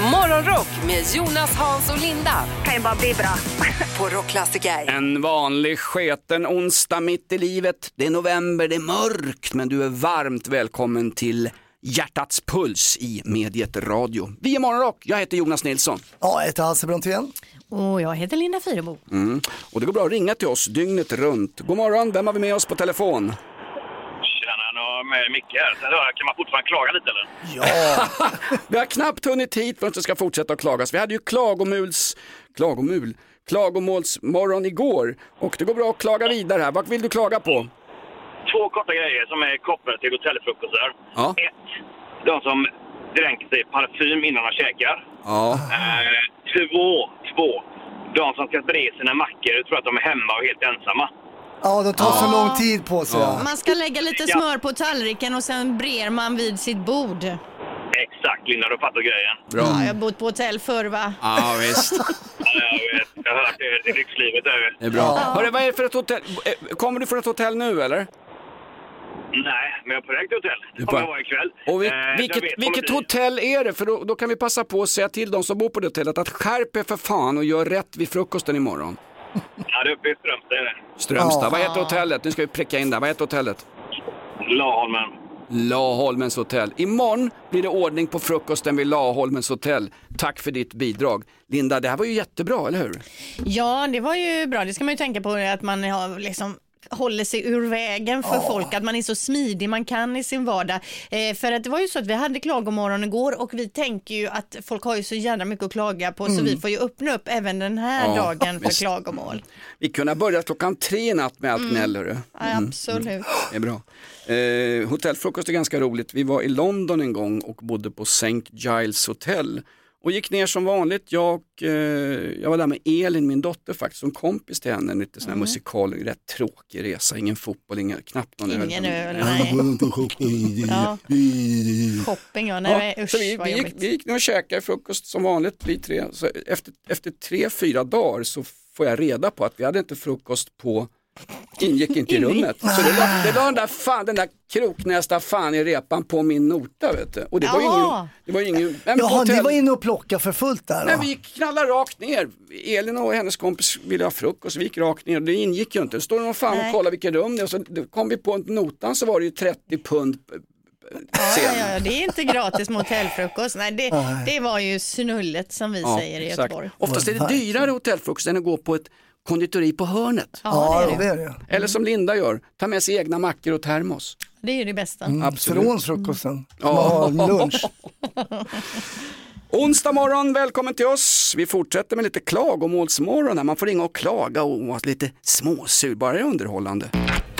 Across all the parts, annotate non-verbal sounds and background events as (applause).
Morgonrock med Jonas, Hans och Linda kan ju bara bli bra. (laughs) på Rockklassiker. En vanlig sketen onsdag mitt i livet. Det är november, det är mörkt, men du är varmt välkommen till Hjärtats puls i mediet radio. Vi är Morgonrock, jag heter Jonas Nilsson. Ja, jag heter Hasse Brontén. Och jag heter Linda Fyrebo. Mm. Och det går bra att ringa till oss dygnet runt. God morgon, vem har vi med oss på telefon? Jag med Micke här. Sen hör jag, Kan man fortfarande klaga lite eller? Ja, (laughs) Vi har knappt hunnit hit förrän det ska fortsätta att klagas. Vi hade ju klagomuls, klagomul, klagomålsmorgon igår och det går bra att klaga vidare här. Vad vill du klaga på? Två korta grejer som är kopplade till hotellfrukostar. Ja. Ett, de som dränker sig i parfym innan de käkar. Ja, Eh, två, två, de som ska bre sina mackor och tror att de är hemma och helt ensamma. Ja det tar så lång tid på sig. Ja. Man ska lägga lite Ja. smör på tallriken och sen brer man vid sitt bord. Exakt, Linda, du fattar grejen. bra. Ja, jag har bott på hotell förr va? Ja, visst. (laughs) Ja, jag vet. Jag har hört det i lyxlivet. Där. Det är bra. Hörru, vad är det för ett hotell? Eh, Kommer du från ett hotell nu eller? Nej, men jag är på väg till hotell. Du är Det kommer jag vara ikväll. Och vi, Eh, jag vilket, vet, vilket hotell är det? För då, då kan vi passa på att säga till de som bor på det hotellet att skärp er för fan och gör rätt vid frukosten imorgon. Ja, det är uppe i Strömstad. är det. Strömstad. Vad heter hotellet? Nu ska vi pricka in där. Vad heter hotellet? Laholmen. Laholmens hotell. Imorgon blir det ordning på frukosten vid Laholmens hotell. Tack för ditt bidrag. Linda, det här var ju jättebra, eller hur? Ja, det var ju bra. Det ska man ju tänka på att man har liksom håller sig ur vägen för folk, att man är så smidig man kan i sin vardag. Eh, för att det var ju så att vi hade klagomorgon igår och vi tänker ju att folk har ju så jävla mycket att klaga på så vi får ju öppna upp även den här Ja, dagen för visst. klagomål. Vi kunde ha börjat klockan tre natt med allt gnäll, hörru. Ja, absolut. Det är bra. Eh, hotellfrukost är ganska roligt. Vi var i London en gång och bodde på St. Giles Hotel. Och gick ner som vanligt. Jag, eh, jag var där med Elin, min dotter faktiskt, som kompis till henne. Lite sån här musikal, rätt tråkig resa. Ingen fotboll, ingen, knappt någon Ingen öl, Ja, nej. (laughs) Shopping, ja. Nej, Ja, usch så vi, vi, gick, vi gick ner och käkade frukost som vanligt, vi tre. Så efter, efter tre, fyra dagar så får jag reda på att vi hade inte frukost på ingick inte i rummet. Så det var, det var den där fan, den där kroknästa fan i repan på min nota vet du. Och det var ju ingen, det var ingen, men Jaha, hotell- ni var inne och plockade för fullt där Nej, då? vi gick knallade rakt ner. Elin och hennes kompis ville ha frukost, vi gick rakt ner. Det ingick ju inte. Då står någon fan Nej. och kollar vilket rum det är. Och så kom vi på notan så var det ju 30 pund Ja, ja, ja, det är inte gratis med hotellfrukost. Nej, det, det var ju snullet som vi säger i exakt. Göteborg. Oftast är det dyrare hotellfrukost än att gå på ett konditori på hörnet. Ja, Ja, det är det. Eller som Linda gör, ta med sig egna mackor och termos. Det är ju det bästa. Absolut. Från frukosten. Ja. Ja. lunch. (laughs) Onsdag morgon, välkommen till oss. Vi fortsätter med lite klagomålsmorgon här. Man får ringa och klaga och vara lite småsur, bara det är underhållande.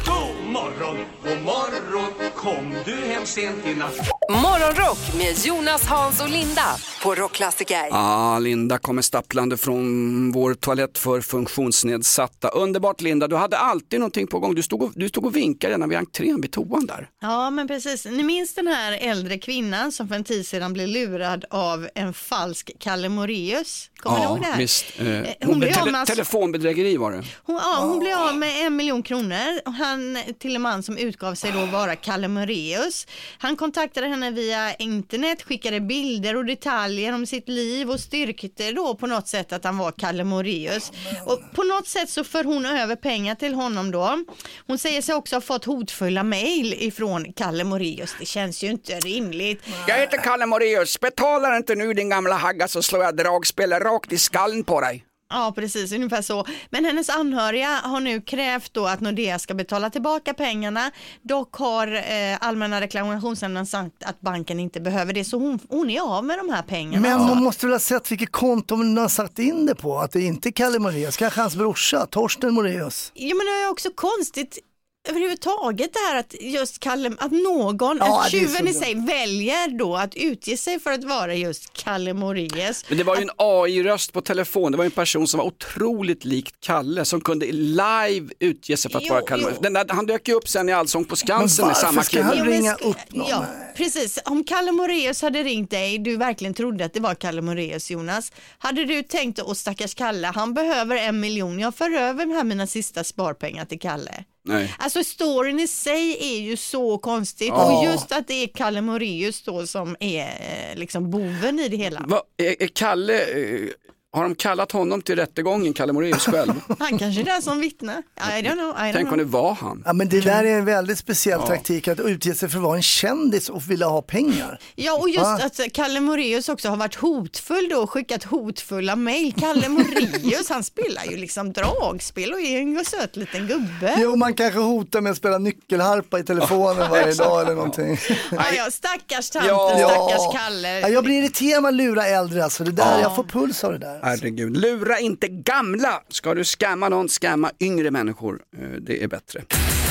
God morgon, god morgon, kom du hem sent i natt? Morgonrock med Jonas, Hans och Linda på Rockklassiker. Ah, Linda kommer stapplande från vår toalett för funktionsnedsatta. Underbart Linda, du hade alltid någonting på gång. Du stod och, du stod och vinkade redan vid entrén vid toan där. Ja, men precis. Ni minns den här äldre kvinnan som för en tid sedan blev lurad av en falsk Kalle Moraeus? Kommer ni ihåg det här? visst. Eh, hon hon, blev av tele, med alltså- telefonbedrägeri var det. Hon, ja, hon blev av med en miljon kronor. Och Han till en man som utgav sig då vara Kalle Moraeus. Han kontaktade henne via internet, skickade bilder och detaljer om sitt liv och styrkte då på något sätt att han var Kalle Moraeus. Och på något sätt så för hon över pengar till honom då. Hon säger sig också ha fått hotfulla mejl ifrån Kalle Moraeus. Det känns ju inte rimligt. Jag heter Kalle Moraeus, betalar inte nu din gamla hagga så slår jag dragspelet rakt i skallen på dig. Ja, precis, ungefär så. Men hennes anhöriga har nu krävt då att Nordea ska betala tillbaka pengarna. Dock har eh, Allmänna reklamationsnämnden sagt att banken inte behöver det, så hon, hon är av med de här pengarna. Men hon måste väl ha sett vilket konto hon har satt in det på, att det inte är Kalle Moraeus, kanske hans brorsa, Torsten Moraeus. Ja, men det är också konstigt överhuvudtaget det här att just Kalle, att någon, Ja, att tjuven i sig väljer då att utge sig för att vara just Kalle Moraeus. Men det var ju en AI-röst på telefon, det var en person som var otroligt likt Kalle som kunde live utge sig för att Jo, vara Kalle. jo. Den där, han dök ju upp sen i Allsång på Skansen med varför samma kille. han- men ringa ska- upp någon. Ja, precis. Om Kalle Moraeus hade ringt dig, du verkligen trodde att det var Kalle Moraeus Jonas, hade du tänkt att stackars Kalle, han behöver en miljon, jag för över här mina sista sparpengar till Kalle. Nej. Alltså storyn i sig är ju så konstigt Ja. och just att det är Kalle Moraeus då som är eh, liksom boven i det hela. Va, är, är Kalle, eh, har de kallat honom till rättegången, Kalle Moraeus själv? (laughs) Han kanske är den som vittnar. I don't know. I don't Tänk om det know. var han. Ja, men det där är en väldigt speciell taktik att utge sig för att vara en kändis och vilja ha pengar. Ja och just Va? att Kalle Moraeus också har varit hotfull då och skickat hotfulla mejl. Kalle Moraeus han spelar ju liksom dragspel och är en söt liten gubbe. Jo, man kanske hotar med att spela nyckelharpa i telefonen varje dag eller någonting. Ja, ja, stackars tanten, Ja. stackars Kalle. Ja, jag blir irriterad när man lurar äldre alltså. Det där, Jag får puls av det där. Herregud, lura inte gamla. Ska du scamma någon, scamma yngre människor. Eh, Det är bättre.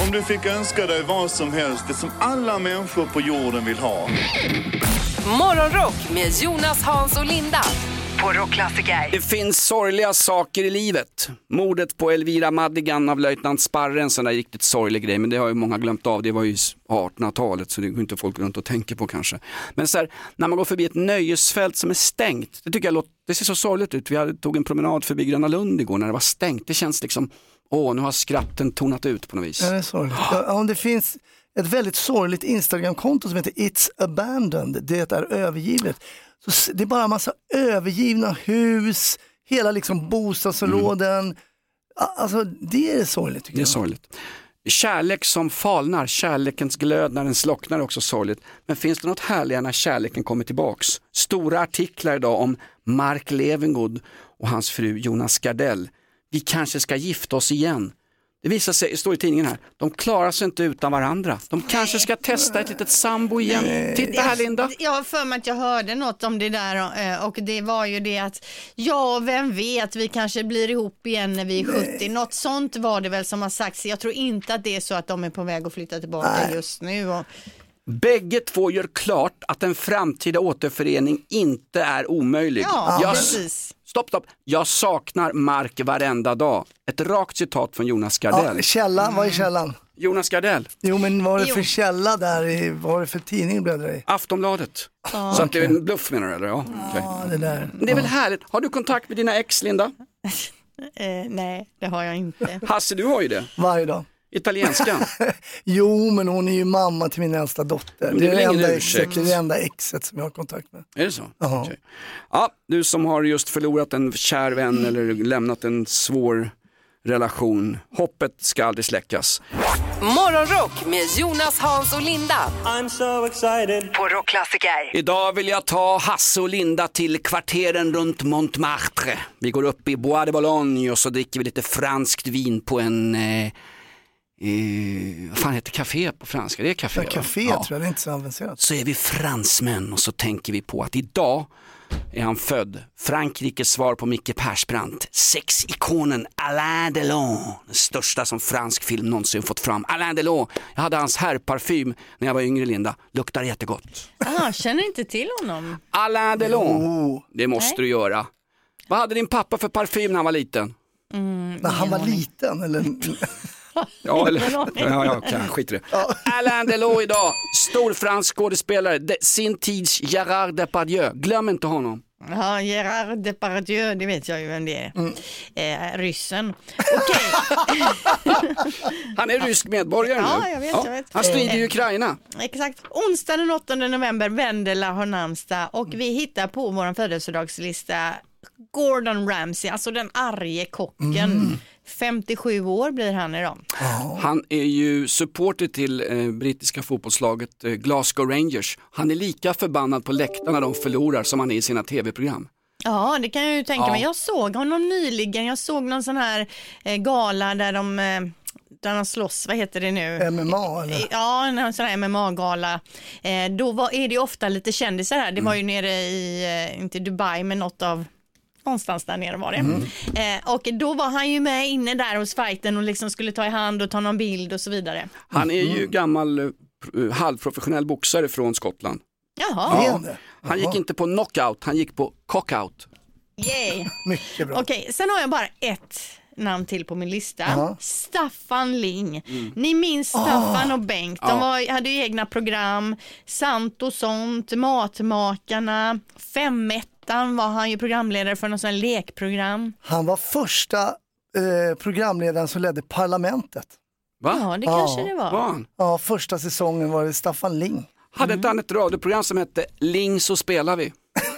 Om du fick önska dig vad som helst, det som alla människor på jorden vill ha. Morgonrock med Jonas, Hans och Linda på Rockklassiker. Det finns sorgliga saker i livet. Mordet på Elvira Madigan av löjtnant Sparre, en sån där riktigt sorglig grej, men det har ju många glömt av. Det var ju 1800-talet så det går inte folk runt och tänker på kanske. Men så här, när man går förbi ett nöjesfält som är stängt, det tycker jag låter, det ser så sorgligt ut. Vi hade, tog en promenad förbi Gröna Lund igår när det var stängt. Det känns liksom, åh nu har skratten tonat ut på något vis. Ja, det är sorgligt. Ja, om det finns ett väldigt sorgligt Instagramkonto som heter It's abandoned, det är övergivet. Så det är bara en massa övergivna hus, hela liksom bostadsområden. A- Alltså det är sorgligt tycker Det är jag. sorgligt. Kärlek som falnar, kärlekens glöd när den slocknar är också sorgligt. Men finns det något härligare när kärleken kommer tillbaks? Stora artiklar idag om Mark Levengood och hans fru Jonas Gardell. Vi kanske ska gifta oss igen. Det visar sig, står i tidningen här, de klarar sig inte utan varandra. De kanske ska testa ett litet sambo igen. Titta här Linda. Jag har för mig att jag hörde något om det där eh, och det var ju det att ja, vem vet, vi kanske blir ihop igen när vi är 70. Något sånt var det väl som har sagts. Jag tror inte att det är så att de är på väg att flytta tillbaka just nu. Och, Bägge två gör klart att en framtida återförening inte är omöjlig. ja, Jag- precis. Stopp, stopp. Jag saknar Mark varenda dag. Ett rakt citat från Jonas Gardell. Ja, källan, vad är källan? Jonas Gardell, Jo men vad är det för källa där, i, vad är det för tidning du bläddrar i? Aftonbladet. Så att det är en bluff menar du eller? Ja, okej. Ja, det där. Det är väl härligt. Har du kontakt med dina ex Linda? (laughs) Eh, nej, det har jag inte. Hasse, du har ju det. Varje dag. Italienskan. (laughs) Jo, men hon är ju mamma till min äldsta dotter. Det är, det enda exet, det är det enda exet som jag har kontakt med. Är det så? Okej. Ja, du som har just förlorat en kär vän eller lämnat en svår relation. Hoppet ska aldrig släckas. Morgonrock med Jonas, Hans och Linda I'm so excited. på Rockklassiker. Idag vill jag ta Hasse och Linda till kvarteren runt Montmartre. Vi går upp i Bois de Boulogne och så dricker vi lite franskt vin på en, eh, eh, vad fan heter café på franska? Det är café Ja, café Ja. tror jag, det är inte så avancerat. Så är vi fransmän och så tänker vi på att idag är han född. Frankrikes svar på Micke Persbrandt. Sexikonen Alain Delon. Den största som fransk film någonsin fått fram. Alain Delon. Jag hade hans herrparfym när jag var yngre Linda. Luktar jättegott. Ah, känner inte till honom. Alain Delon. Oh, Det måste Nej. du göra. Vad hade din pappa för parfym när han var liten? när han var liten eller? Ja, (laughs) eller? Ja, ja, okay, skit i det. Alain Delon idag, stor fransk skådespelare, De- sin tids Gérard Depardieu. Glöm inte honom. Ja, Gerard Depardieu, det vet jag ju vem det är. Mm. Eh, ryssen. Okej, (laughs) Han är rysk medborgare Ja, nu. jag vet, jag vet. Han strider i Eh, Ukraina. exakt. Onsdag den 8 november, Vendela har namnsdag och vi hittar på vår födelsedagslista Gordon Ramsay, alltså den arge kocken. 57 år blir han idag. Han är ju supporter till eh, brittiska fotbollslaget eh, Glasgow Rangers. Han är lika förbannad på läktarna när de förlorar som han är i sina tv-program. Ja, det kan jag ju tänka Ja. mig. Jag såg honom nyligen. Jag såg någon sån här eh, gala där de, eh, där de slåss, vad heter det nu? MMA eller? Ja, en sån här MMA-gala. Eh, då var, är det ju ofta lite kändisar här. Det var ju nere i, eh, inte Dubai, men något av någonstans där nere var det. Mm. Eh, och då var han ju med inne där hos fighten och liksom skulle ta i hand och ta någon bild och så vidare. Han är ju gammal eh, pr- halvprofessionell boxare från Skottland. Jaha, Ja. Han gick inte på knockout, han gick på cockout. yay. (laughs) Mycket bra. Okej, sen har jag bara ett namn till på min lista. Jaha. Staffan Ling. Ni minns Staffan och Bengt. De var, hade ju egna program. Sant och sånt, Matmakarna, Femettan var han ju programledare för något sånt lekprogram. Han var första eh, programledaren som ledde Parlamentet. Va? Ja, det Ja. kanske det var. Var han? Ja, första säsongen var det Staffan Ling. Hade inte han ett radioprogram som hette Ling så spelar vi?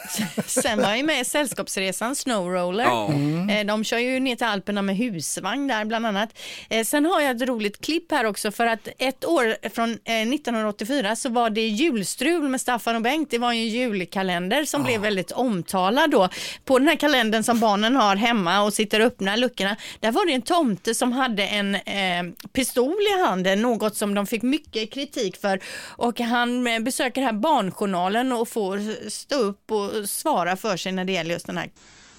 (laughs) Sen var jag ju med i Sällskapsresan Snowroller. Ja. Eh, De kör ju ner till Alperna med husvagn där bland annat. Eh, Sen har jag ett roligt klipp här också för att ett år från eh, 1984 så var det julstrul med Staffan och Bengt. Det var ju en julkalender som blev väldigt omtalad då. På den här kalendern som barnen har hemma och sitter och öppnar luckorna. Där var det en tomte som hade en eh, pistol i handen, något som de fick mycket kritik för. Och han eh, besöker här Barnjournalen och får stå upp och svara för sig när det gäller just den här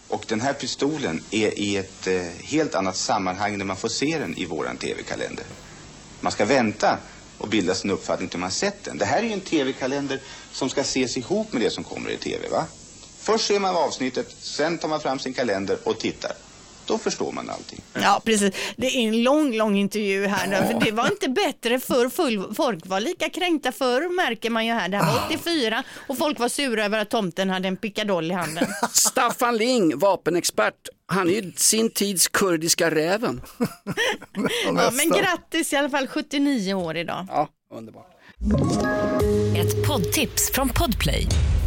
Och den här pistolen är i ett eh, helt annat sammanhang när man får se den i våran tv-kalender. Man ska vänta och bilda sin uppfattning till man sett den. Det här är ju en tv-kalender som ska ses ihop med det som kommer i tv, va? Först ser man avsnittet, sen tar man fram sin kalender och tittar. Då förstår man allting. Ja, precis. Det är en lång, lång intervju här nu. För det var inte bättre för full, folk var lika kränkta förr märker man ju här. Det här var 84 och folk var sura över att tomten hade en pickadoll i handen. (laughs) Staffan Ling, vapenexpert. Han är ju sin tids kurdiska räven. (laughs) Ja, men grattis i alla fall 79 år idag. Ja, underbart. Ett poddtips från Podplay.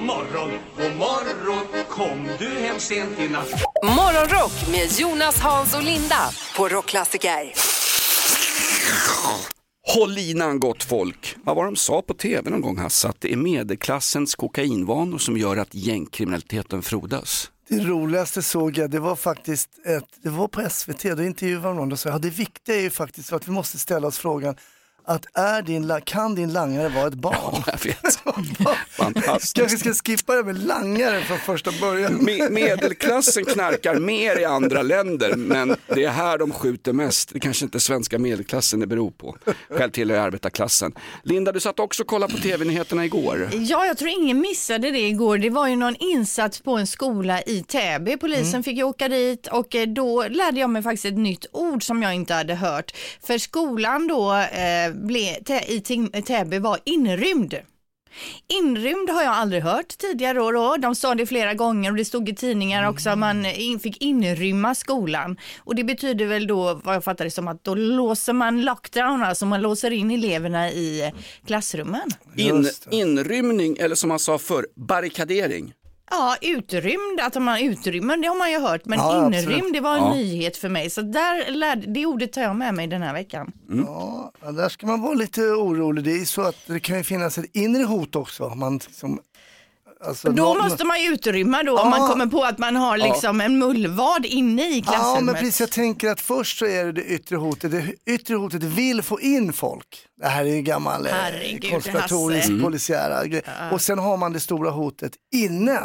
morgon, god morgon Kom du hem sent i natt Morgonrock med Jonas, Hans och Linda på Rockklassiker. Håll linan gott folk. Vad var de sa på tv någon gång Hasse? Att det är medelklassens kokainvanor som gör att gängkriminaliteten frodas. Det roligaste såg jag, det var faktiskt ett, det var på SVT, då intervjuade någon och sa, ja det viktiga är ju faktiskt att vi måste ställa oss frågan, att är din, kan din langare vara ett barn? Jag vet. (laughs) Fantastiskt. Kanske ska skippa det med langare från första början. Me- medelklassen knarkar mer i andra länder, men det är här de skjuter mest. Det kanske inte svenska medelklassen det beror på. Själv tillhör jag arbetarklassen. Linda, du satt också och kollade på tv-nyheterna igår. Ja, jag tror ingen missade det igår. Det var ju någon insats på en skola i Täby. Polisen Mm. fick ju åka dit och eh, då lärde jag mig faktiskt ett nytt ord som jag inte hade hört. För skolan då eh, ble, i Täby var inrymd. Inrymd har jag aldrig hört tidigare år. Då. De sa det flera gånger och det stod i tidningar också att man in, fick inrymma skolan. Och det betyder väl då, vad jag fattar det som, att då låser man lockdown, alltså man låser in eleverna i klassrummen. In, inrymning, eller som man sa förr, barrikadering. Ja, utrymd, att man utrymmer, det har man ju hört, men Ja, inrymd, absolut. det var en Ja. nyhet för mig. Så där lärde, det ordet tar jag med mig den här veckan. Ja, där ska man vara lite orolig. Det är så att det kan ju finnas ett inre hot också. Man liksom, alltså, Då någon- måste man ju utrymma då, om man Ja. kommer på att man har liksom en mullvad inne i Ja, klassrummet. men precis. Jag tänker att först så är det det yttre hotet. Det yttre hotet vill få in folk. Det här är ju gammal eh, Herregud, konspiratorisk Hasse. polisiära grej. Och sen har man det stora hotet inne.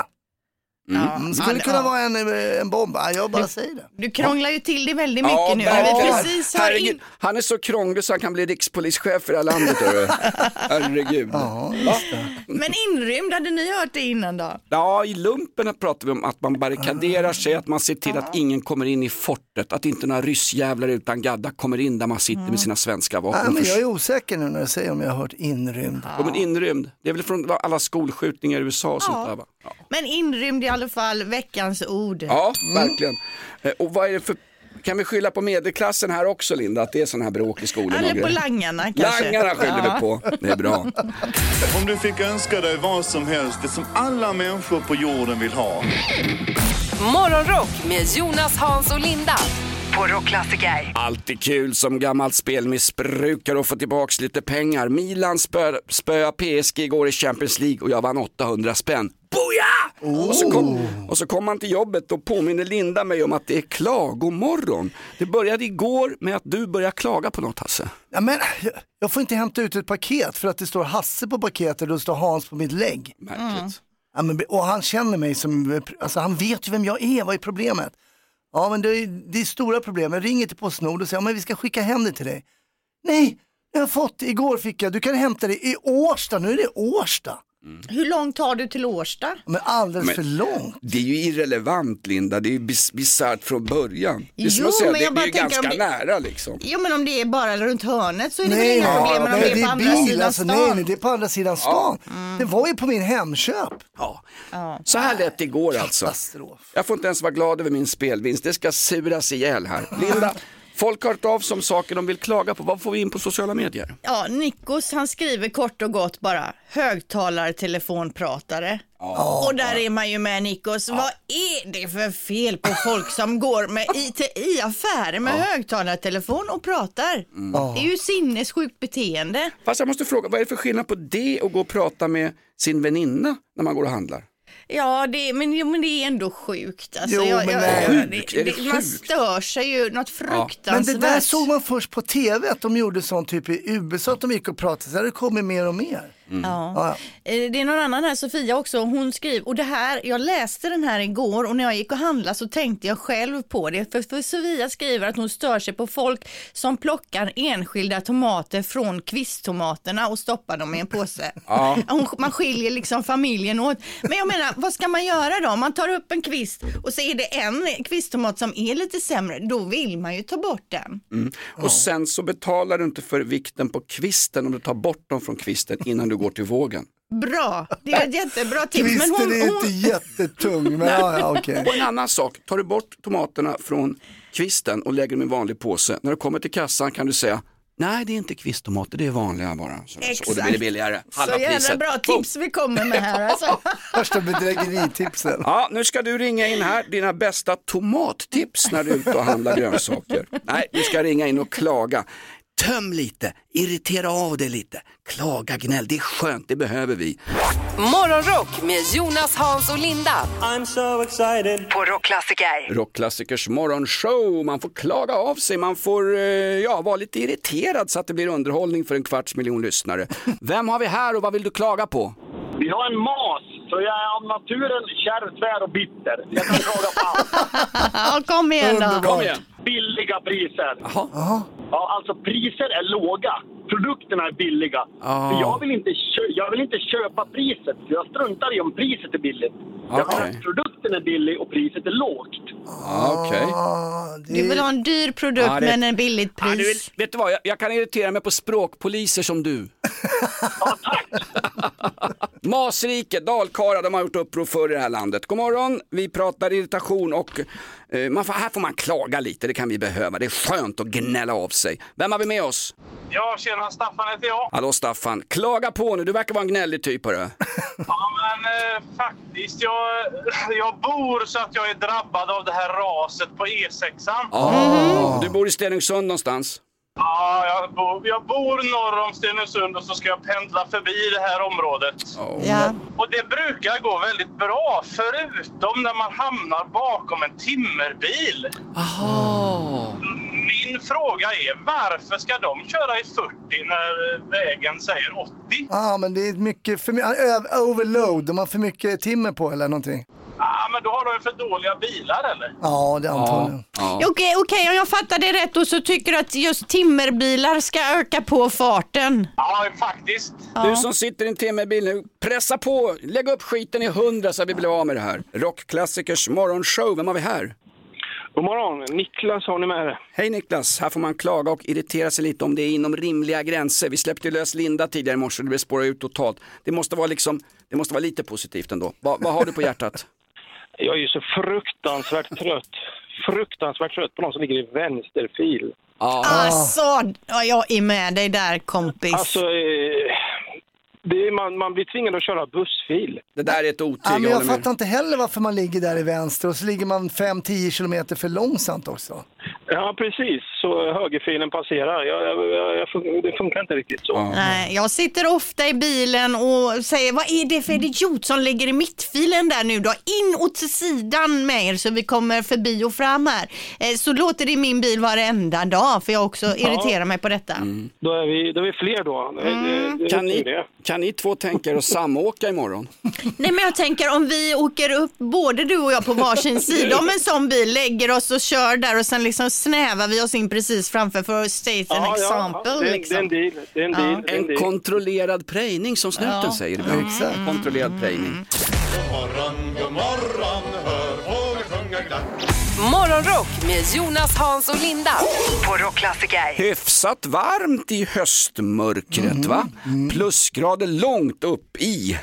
Ja, Mm, skulle kunna ja. vara en, eh, en bomb. Ja, jag bara säger det. Du krånglar ju till det väldigt mycket nu när vi precis har Herregud, in... Han är så krånglig så han kan bli rikspolischef för det här landet. (laughs) Herregud. Ja? Men inrymd, hade ni hört det innan då? Ja, i lumpen pratar vi om att man barrikaderar sig, att man ser till att ingen kommer in i fortet, att inte några ryssjävlar utan gadda kommer in där man sitter med sina svenska vapen. men För- jag är osäker nu när du säger om jag har hört inrymd. Ja, men inrymd, det är väl från alla skolskjutningar i USA och sånt Ja. där va? Men inrymd i alla fall, veckans ord. ja verkligen. Eh, Och vad är det för, kan vi skylla på medelklassen här också Linda, att det är sån här bråk i och Eller på langarna kanske. Langarna skyller Ja. vi på, det är bra. Om du fick önska dig vad som helst, det som alla människor på jorden vill ha. Morgonrock med Jonas, Hans och Linda. Alltid kul som gammal spelmissbrukare att få tillbaks lite pengar. Milan spö, spöa PSG igår i Champions League och jag vann 800 spänn. Boja! Och, så kom, och så kom man till jobbet och påminner Linda mig om att det är klagomorgon. Det började igår med att du började klaga på något Hasse. Ja, men, jag, jag får inte hämta ut ett paket för att det står Hasse på paketet och det står Hans på mitt lägg. Märkligt. Ja, men, och han känner mig som, alltså han vet ju vem jag är, vad är problemet? Ja men det är, det är stora problem, jag ringer till Postnord och säger, ja, men vi ska skicka hem det till dig. Nej, jag har fått, igår fick jag, du kan hämta det i Årsta, nu är det Årsta. Hur långt tar du till Årsta? Men alldeles Men- för långt. Det är ju irrelevant Linda, det är ju bis- bisarrt från början. Det är som Jo, att säga, men det, jag det bara är ju tänker ganska det- nära liksom. Jo men om det är bara runt hörnet så är det väl inga ja, problem men om nej, det är på andra bil, sidan alltså, stan. nej, nej, det är på andra sidan stan. Det var ju på min Hemköp. Ja. Så här lät det igår alltså. Jag får inte ens vara glad över min spelvinst, det ska suras ihjäl här. Linda, (laughs) folk har hört av sig om saker de vill klaga på, vad får vi in på sociala medier? Ja, Nikos han skriver kort och gott bara högtalartelefonpratare. Och där är man ju med Nikos. Vad är det för fel på folk som går med IT i affärer med högtalartelefon och pratar? Mm. Det är ju sinnessjukt beteende. Fast jag måste fråga, vad är det för skillnad på det och gå och prata med sin väninna när man går och handlar? Ja, det, men, jo, men det är ändå sjukt. Alltså, Jo, jag, men jag, nej. det, det det, man sjukt? stör sig ju något Men fruktansvärt. det där såg man först på tv, att de gjorde sånt typ i USA, att de gick och pratade, så det kommit mer och mer. Ja. Ja, Eh, Det är någon annan här, Sofia också, hon skriver, och det här, jag läste den här igår och när jag gick och handlade så tänkte jag själv på det. För, för Sofia skriver att hon stör sig på folk som plockar enskilda tomater från kvisttomaterna och stoppar dem i en påse. Ja. (laughs) Hon, man skiljer liksom familjen åt. Men jag menar, vad ska man göra då? Man tar upp en kvist och så är det en kvisttomat som är lite sämre, då vill man ju ta bort den. Mm. Och sen så betalar du inte för vikten på kvisten om du tar bort dem från kvisten innan du går till vågen. Bra, det är ett jättebra tips. Men Kvisten hon, är hon, inte jättetung, men ja, ja, okej. Och en annan sak, tar du bort tomaterna från kvisten och lägger dem i en vanlig påse, när du kommer till kassan kan du säga Nej, det är inte kvisttomater, det är vanliga bara. Så, så, och det blir billigare. Halva Så jävla priset. bra tips vi kommer med här alltså. (laughs) Värsta bedrägeritipsen. Ja, nu ska du ringa in här, dina bästa tomattips när du är ute och handlar grönsaker. (laughs) Nej, du ska ringa in och klaga. Töm lite, irritera av dig lite, klaga, gnäll, det är skönt, det behöver vi. Morgonrock med Jonas, Hans och Linda. I'm so excited. På Rockklassiker. Rockklassikers morgonshow, man får klaga av sig, man får eh, ja, vara lite irriterad så att det blir underhållning för en kvarts miljon lyssnare. Vem har vi här och vad vill du klaga på? Vi har en mas, så jag är av naturen kärr, tvär och bitter. Jag kan klaga på allt. (laughs) Kom igen då. Kom igen. Billiga priser. Jaha. Ja, alltså priser är låga. Produkterna är billiga. Ah. För jag, vill inte jag vill inte köpa priset. Jag struntar i om priset är billigt. Jag vill att produkten är billig och priset är lågt. Ja, Okej. Du vill ha en dyr produkt Ja, det- men en billigt Ja, du, pris. vet du vad, jag, jag kan irritera mig på språkpoliser som du. (laughs) (laughs) Masrike, Dalkara, de har gjort uppror förr i det här landet. God morgon, vi pratar irritation och man får, här får man klaga lite, det kan vi behöva. Det är skönt att gnälla av sig. Vem har vi med oss? Ja, tjena, Staffan heter jag. Hallå Staffan, klaga på nu, du verkar vara en gnällig typ hörru. (laughs) Ja, men eh, faktiskt, jag, (laughs) jag bor så att jag är drabbad av det här raset på E6. Ah, Du bor i Stenungsund någonstans? Ja, jag bor, jag bor norr om Stenungsund och så ska jag pendla förbi det här området. Ja. Och det brukar gå väldigt bra, förutom när man hamnar bakom en timmerbil. Min fråga är varför ska de köra i 40 när vägen säger 80? Ja, men det är mycket, för, my- ö- overload, de har för mycket timmer på eller någonting. Ja, men då har de för dåliga bilar eller? Ja, det är antagligen. Okej, okej, om jag fattar det rätt då så tycker du att just timmerbilar ska öka på farten? Ja, faktiskt. Du som sitter i en timmerbil nu, pressa på, lägg upp skiten i hundra så att vi blir av med det här. Rockklassikers morgonshow, vem har vi här? God morgon, Niklas har ni med er. Hej Niklas, här får man klaga och irritera sig lite om det är inom rimliga gränser. Vi släppte ju lös Linda tidigare i morse och det blev spåra ut totalt. Det måste vara, liksom, det måste vara lite positivt ändå. Va, vad har du på hjärtat? Jag är ju så fruktansvärt trött. Fruktansvärt trött på någon som ligger i vänsterfil. Alltså, ja, jag är med dig där kompis. Alltså, eh, det är, man, man blir tvingad att köra bussfil. Det där är ett otyg, Ja, men jag jag fattar inte heller varför man ligger där i vänster och så ligger man 5-10 kilometer för långsamt också. Ja, precis. Så högerfilen passerar. Jag, jag, jag, det funkar inte riktigt så. Nej, jag sitter ofta i bilen och säger vad är det för idiot som ligger i mittfilen där nu då? In och till sidan med er så vi kommer förbi och fram här. Eh, Så låter det i min bil varenda dag för jag också irriterar mig på detta. Då, är vi, då är vi fler då. Det, det, det, Kan ni, kan ni två tänka er att samåka imorgon? (laughs) Nej men jag tänker om vi åker upp, både du och jag på varsin sida om en sån bil, lägger oss och kör där och sen liksom snävar vi oss in precis framför för att state an Ja, example. ja. Det, liksom. det är en deal. Det är en Ja. deal. En En deal. kontrollerad prejning som snuten Ja. säger ibland. Exakt. Kontrollerad prejning. Morgonrock med Jonas, Hans och Linda på Rockklassiker. Hyfsat varmt i höstmörkret va? Plusgrader långt upp i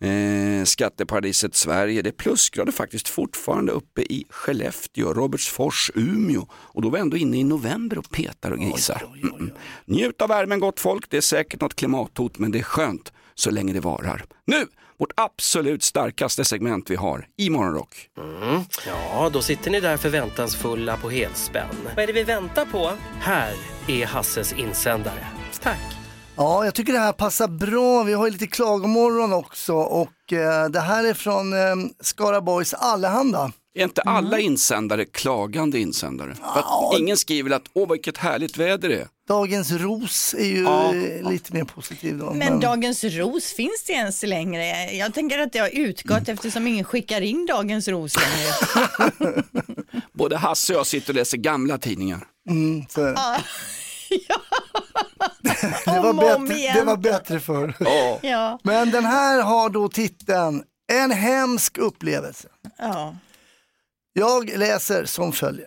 eh, skatteparadiset Sverige. Det är plusgrader faktiskt fortfarande uppe i Skellefteå, Robertsfors, Umeå. Och då var vi ändå inne i november och petar och grisar. Mm. Njut av värmen gott folk, det är säkert något klimathot men det är skönt så länge det varar. Nu, vårt absolut starkaste segment vi har i Morgonrock. Mm. Ja, då sitter ni där förväntansfulla på helspänn. Vad är det vi väntar på? Här är Hasses insändare. Tack. Ja, jag tycker det här passar bra. Vi har ju lite klagomorgon också och eh, det här är från eh, Skaraborgs Allehanda. Är inte alla insändare klagande insändare? För att ingen skriver att åh vilket härligt väder det är. Dagens Ros är ju Ja. eh, lite mer positiv då. Men Dagens Ros, finns det ens längre? Jag tänker att det har utgått eftersom ingen skickar in Dagens Ros längre. (laughs) Både Hasse och jag sitter och läser gamla tidningar. Mm, så är det. Ja. (laughs) (laughs) det, var bättre, det var bättre förr. Ja. Men den här har då titeln En hemsk upplevelse. Ja. Jag läser som följer.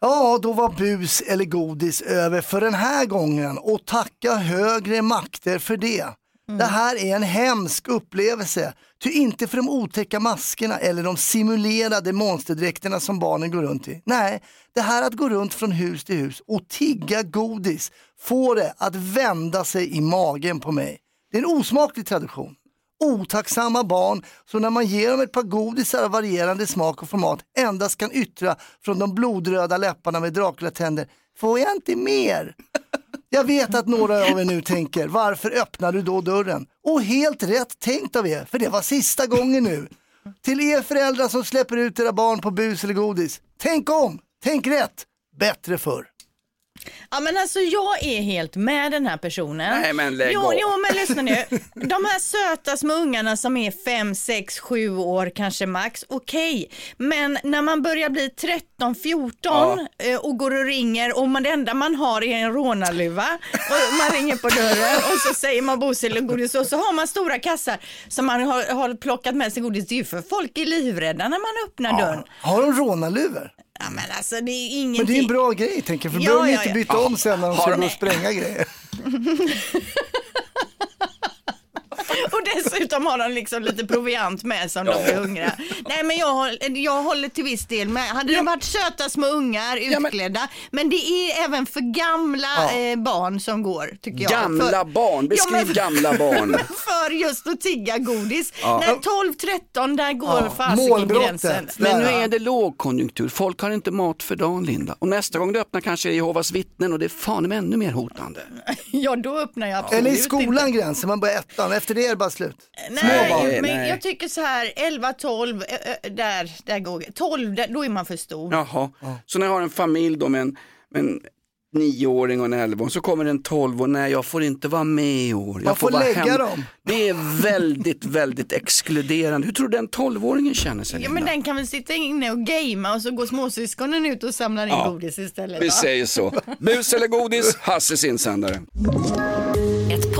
Ja, då var bus eller godis över för den här gången och tacka högre makter för det. Mm. Det här är en hemsk upplevelse, ty inte för de otäcka maskerna eller de simulerade monsterdräkterna som barnen går runt i. Nej, det här att gå runt från hus till hus och tigga godis får det att vända sig i magen på mig. Det är en osmaklig tradition otacksamma barn som när man ger dem ett par godisar av varierande smak och format endast kan yttra från de blodröda läpparna med Dracula-tänder. Får jag inte mer? Jag vet att några av er nu tänker, varför öppnar du då dörren? Och helt rätt tänkt av er, för det var sista gången nu. Till er föräldrar som släpper ut era barn på bus eller godis. Tänk om, tänk rätt, bättre förr. Ja men alltså jag är helt med den här personen. Nej, men lägg jo, av. jo men lyssna nu. (laughs) De här söta små ungarna som är 5, 6, 7 år kanske max, okej. Men när man börjar bli 13, 14 eh, och går och ringer och man, det enda man har är en rånarluva (laughs) och man ringer på dörren och så säger man bos eller godis och så har man stora kassar som man har, har plockat med sig godis. Det är ju för folk är livrädda när man öppnar dörren. Har de rånarluvor? Ja men alltså det är ingenting. Men det är en bra grej tänker jag, för då Ja, behöver de ja, inte ja. byta om sen när de ska gå och spränga grejer. (laughs) Och dessutom har de liksom lite proviant med sig om de är hungriga. Nej men jag, jag håller till viss del med. Hade det varit söta små ungar utklädda, men det är även för gamla Ja. eh, barn som går tycker jag. Gamla för, barn, beskriv Ja, men- gamla barn. (laughs) för just att tigga godis. Ja. När 12-13 där går fasiken Målbrottet. gränsen. Men nu är det lågkonjunktur, folk har inte mat för dagen Linda. Och nästa gång du öppnar kanske är Jehovas vittnen och det är fan ännu mer hotande. (laughs) Ja då öppnar jag absolut Eller i inte. skolan gränsen, man börjar ettan, efter det bara slut. Nej, barn. men Nej. jag tycker så här 11-12, eh, eh, där, där går 12, där, då är man för stor. Jaha, så när jag har en familj då med en, med en nioåring och en elvaåring så kommer en tolv och nej jag får inte vara med i år. Jag Man får vara lägga dem. Det är väldigt, väldigt exkluderande. Hur tror du den tolvåringen känner sig Ja men den kan väl sitta inne och gamea och så går småsyskonen ut och samlar in Ja. godis istället. Vi va? säger så. Bus eller godis, Hasses insändare.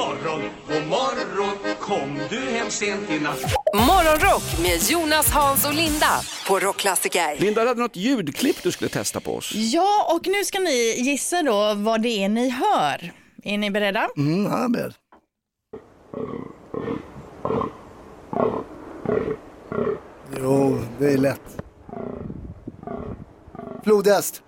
morgon, god morgon Kom du hem sent i natt Morgonrock med Jonas, Hans och Linda på Rockklassiker. Linda, du hade något ljudklipp du skulle testa på oss. Ja, och nu ska ni gissa då vad det är ni hör. Är ni beredda? Mm, jag är beredd. Jo, det är lätt. Flodhäst.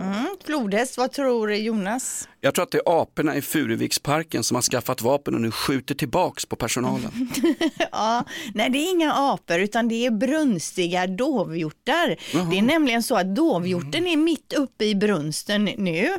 Mm, flodhäst, vad tror Jonas? Jag tror att det är aporna i Furuviksparken som har skaffat vapen och nu skjuter tillbaks på personalen. (laughs) ja, nej, det är inga apor utan det är brunstiga dovhjortar. Jaha. Det är nämligen så att dovhjorten är mitt uppe i brunsten nu. (laughs)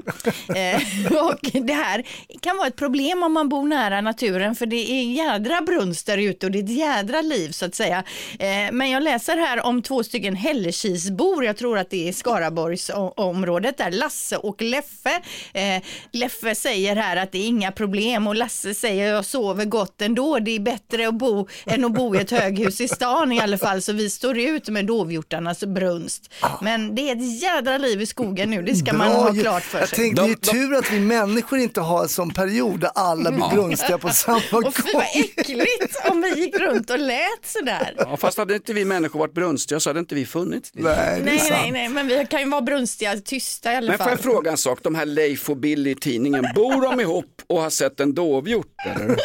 eh, och det här kan vara ett problem om man bor nära naturen för det är jädra brunst där ute och det är ett jädra liv så att säga. Eh, men jag läser här om två stycken Hällekisbor, jag tror att det är Skaraborgsområdet där, Lasse och Leffe. Eh, Leffe säger här att det är inga problem och Lasse säger jag sover gott ändå. Det är bättre att bo än att bo i ett höghus i stan i alla fall så vi står ut med dovhjortarnas brunst. Men det är ett jädra liv i skogen nu, det ska man Bra ha ju. klart för Jag sig. tänkte, det är tur att vi människor inte har en sån period där alla blir brunstiga på samma gång. Och fy vad äckligt om vi gick runt och lät sådär. Ja, fast hade inte vi människor varit brunstiga så hade inte vi funnits. Nej, Nej, nej, nej, men vi kan ju vara brunstiga, tysta i alla Men får fall. jag fråga en sak, de här Leif och Billy tidningen, bor de ihop och har sett en dovhjort? Eller?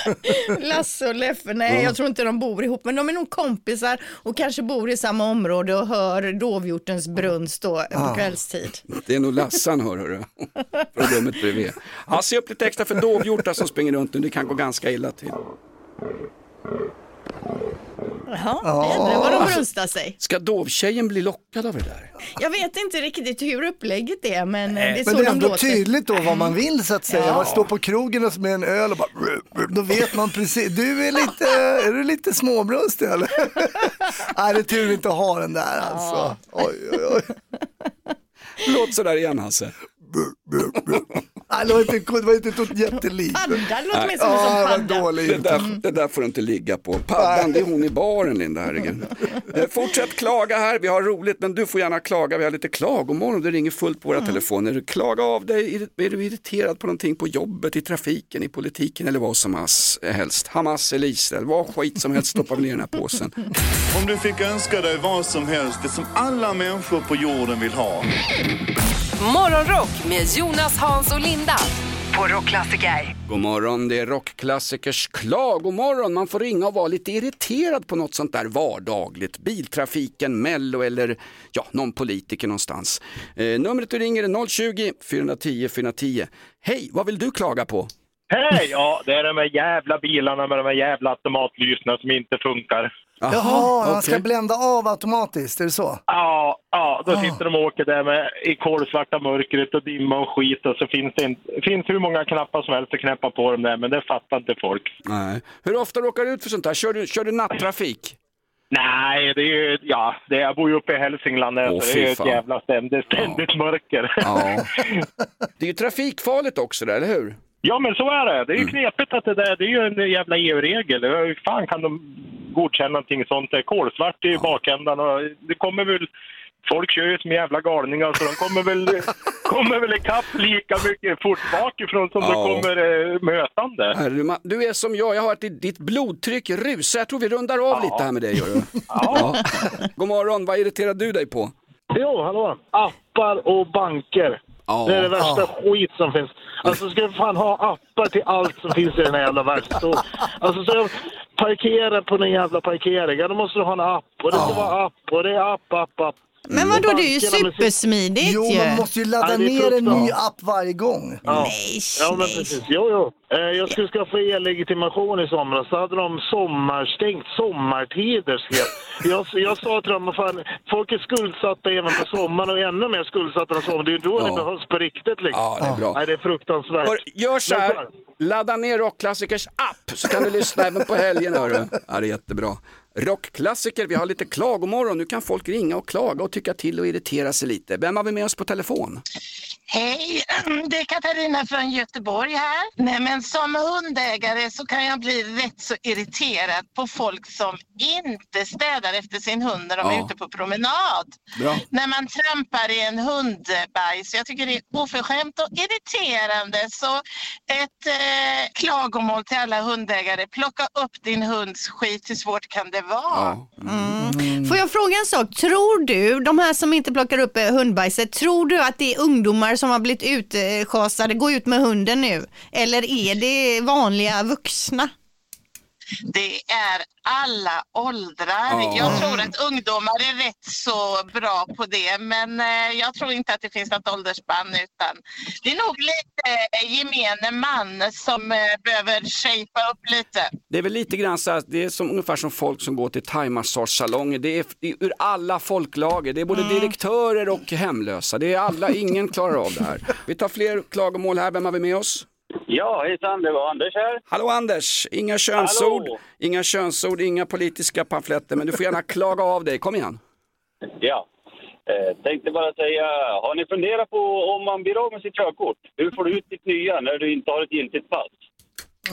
(laughs) Lasse och Leffe, nej Ja. jag tror inte de bor ihop, men de är nog kompisar och kanske bor i samma område och hör dovhjortens brunst då Ah. på kvällstid. Det är nog Lassan hör hörru, (laughs) från rummet bredvid. Ja, se upp lite extra för dovhjortar som springer runt nu, det kan gå ganska illa till. Jaha, jädrar vad de brunstar sig. Ska dovtjejen bli lockad av det där? Jag vet inte riktigt hur upplägget är, men eh, det är så Men det är de ändå låter. tydligt då vad man vill så att säga. Ja. Man står på krogen och med en öl och bara, då vet man precis. Du är lite, (laughs) är du lite småbrunstig eller? (laughs) Nej, det är tur vi inte har den där alltså. Oj, oj, oj. Låt sådär igen Hasse. Nej, det var inte, det var inte ett jätteliv. Paddan låter mer som en padda. dålig Det där, det där får du inte ligga på. Paddan, det är hon i baren Linda, herregud. (laughs) Eh, Fortsätt klaga här, vi har roligt men du får gärna klaga. Vi har lite klagomorgon, det ringer fullt på våra telefoner. Klaga av dig, är du irriterad på någonting på jobbet, i trafiken, i politiken eller vad som helst. Hamas eller Israel, vad skit som helst stoppar vi ner i den här påsen. Om du fick önska dig vad som helst, det som alla människor på jorden vill ha. Morgonrock med Jonas, Hans och Linda på Rockklassiker. God morgon, det är rockklassikers klagomorgon. Man får ringa och vara lite irriterad på något sånt där vardagligt. Biltrafiken, Mello eller ja, någon politiker någonstans. Eh, numret du ringer är 020-410 410. Hej, vad vill du klaga på? Hej! Ja, det är de här jävla bilarna med de här jävla automatlysena som inte funkar. Jaha, man ska blända av automatiskt, är det så? Ja, ja, då sitter de och åker där med, i kolsvarta mörkret och dimma och skit och så finns det, inte, finns hur många knappar som helst att knäppa på dem där, men det fattar inte folk. Nej. Hur ofta råkar du ut för sånt där? Kör du, kör du nattrafik? Nej, det är ju, ja, det, jag bor ju uppe i Hälsingland där, Åh, så det fy är ju ett jävla ständigt, ständigt mörker. Ja. (laughs) Det är ju trafikfarligt också där, eller hur? Ja, men så är det. Det är Mm. ju knepigt att det där, det är ju en jävla EU-regel. Hur fan kan de godkänna någonting sånt? Det är kolsvart i bakändan och det kommer väl... Folk kör ju som jävla galningar så de kommer väl, (laughs) kommer väl ikapp lika mycket fort bakifrån som de kommer eh, mötande. Herre, Du är som jag, jag har att ditt blodtryck rusar. Jag tror vi rundar av Ja. lite här med dig. Gör du? (laughs) Ja. God morgon, vad irriterar du dig på? Jo, hallå. Appar och banker. Ja. Det är det värsta Ja. skit som finns. Alltså ska vi fan ha appar till allt som finns i den här jävla världsstolen. Alltså ska jag parkera på den jävla parkeringen, ja, då måste du ha en app. Och det ska vara app och det är app, app, app. Men vadå, det är ju supersmidigt Jo, ju. man måste ju ladda Ja, det är ner en ny app varje gång. Ja. Nej, Ja, men nej. precis. Jo, jo. Eh, Jag skulle skaffa e-legitimation i somras. Så hade de sommarstängt sommartider. skrev Jag, jag sa till dem, vad fan, folk är skuldsatta även på sommaren och ännu mer skuldsatta på sommaren. Det är ju då Ja. det behövs på riktigt. Liksom. Ja, det är bra. Nej, det är fruktansvärt. Hör, gör så Men här, ladda ner Rockklassikers app så kan du lyssna även på helgen. Hörru. Ja, det är jättebra. Rockklassiker, vi har lite klagomorgon. Nu kan folk ringa och klaga och tycka till och irritera sig lite. Vem har vi med oss på telefon? Hej, det är Katarina från Göteborg här. Nej, men som hundägare så kan jag bli rätt så irriterad på folk som inte städar efter sin hund när de är Ja. ute på promenad. Bra. När man trampar i en hundbajs. Jag tycker det är oförskämt och irriterande. Så ett eh, klagomål till alla hundägare. Plocka upp din hunds skit. Hur svårt kan det vara? Mm. Får jag fråga en sak? Tror du, de här som inte plockar upp eh, hundbajset, tror du att det är ungdomar som har blivit utschasade, gå ut med hunden nu? Eller är det vanliga vuxna? Det är alla åldrar. Ja. Jag tror att ungdomar är rätt så bra på det men eh, jag tror inte att det finns något åldersspann utan det är nog lite gemene man som eh, behöver shapea upp lite. Det är väl lite grann så här, det är som, ungefär som folk som går till thaimassagesalonger. Det är, ur alla folklager. Det är både direktörer och hemlösa. Det är alla, ingen klarar av det här. Vi tar fler klagomål här. Vem har vi med oss? Ja, hejsan, det var Anders här. Hallå Anders! Inga könsord, Hallå. inga könsord, inga politiska pamfletter, men du får gärna (laughs) klaga av dig. Kom igen. Ja. Eh, tänkte bara säga, har ni funderat på om man blir av med sitt körkort? Hur får du ut ditt nya när du inte har ett giltigt pass?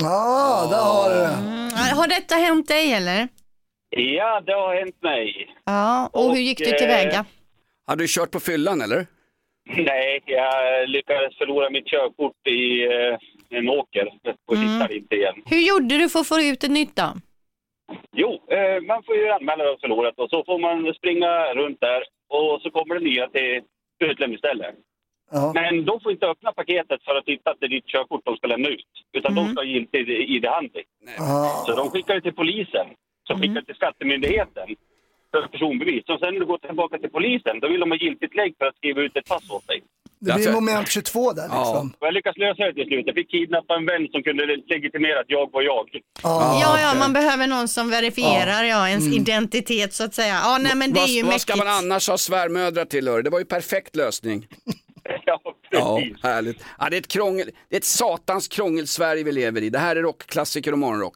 Ja, där har du det. Mm. Har detta hänt dig eller? Ja, det har hänt mig. Ja, och, hur gick du tillväga? eh, Har du kört på fyllan eller? Nej, jag lyckades förlora mitt körkort i eh, en åker och Mm. hittade inte igen. Hur gjorde du för att få ut ett nytt då? Jo, eh, man får ju anmäla det förlorat och så får man springa runt där och så kommer det nya till utlämningsstället. Men de får inte öppna paketet för att titta att det är ditt körkort de ska lämna ut. Utan de ska ha giltig ID-handling. Så de skickar det till polisen, som skickar det till skattemyndigheten för personbevis. Och sen när du går tillbaka till polisen, då vill de ha giltigt lägg för att skriva ut ett pass åt dig. Det blir moment 22 där liksom. Och jag lyckades lösa det till slut. Jag fick kidnappa en vän som kunde legitimera att jag var jag. Ja, ja, man behöver någon som verifierar ja. ens Mm. identitet så att säga. Ja, nej men det är ju vad, ska man annars ha svärmödrar till? hör? Det var ju perfekt lösning. (laughs) Ja, härligt. Ja, det, är ett krångel, det är ett satans krångel-Sverige vi lever i. Det här är rockklassiker och morgonrock.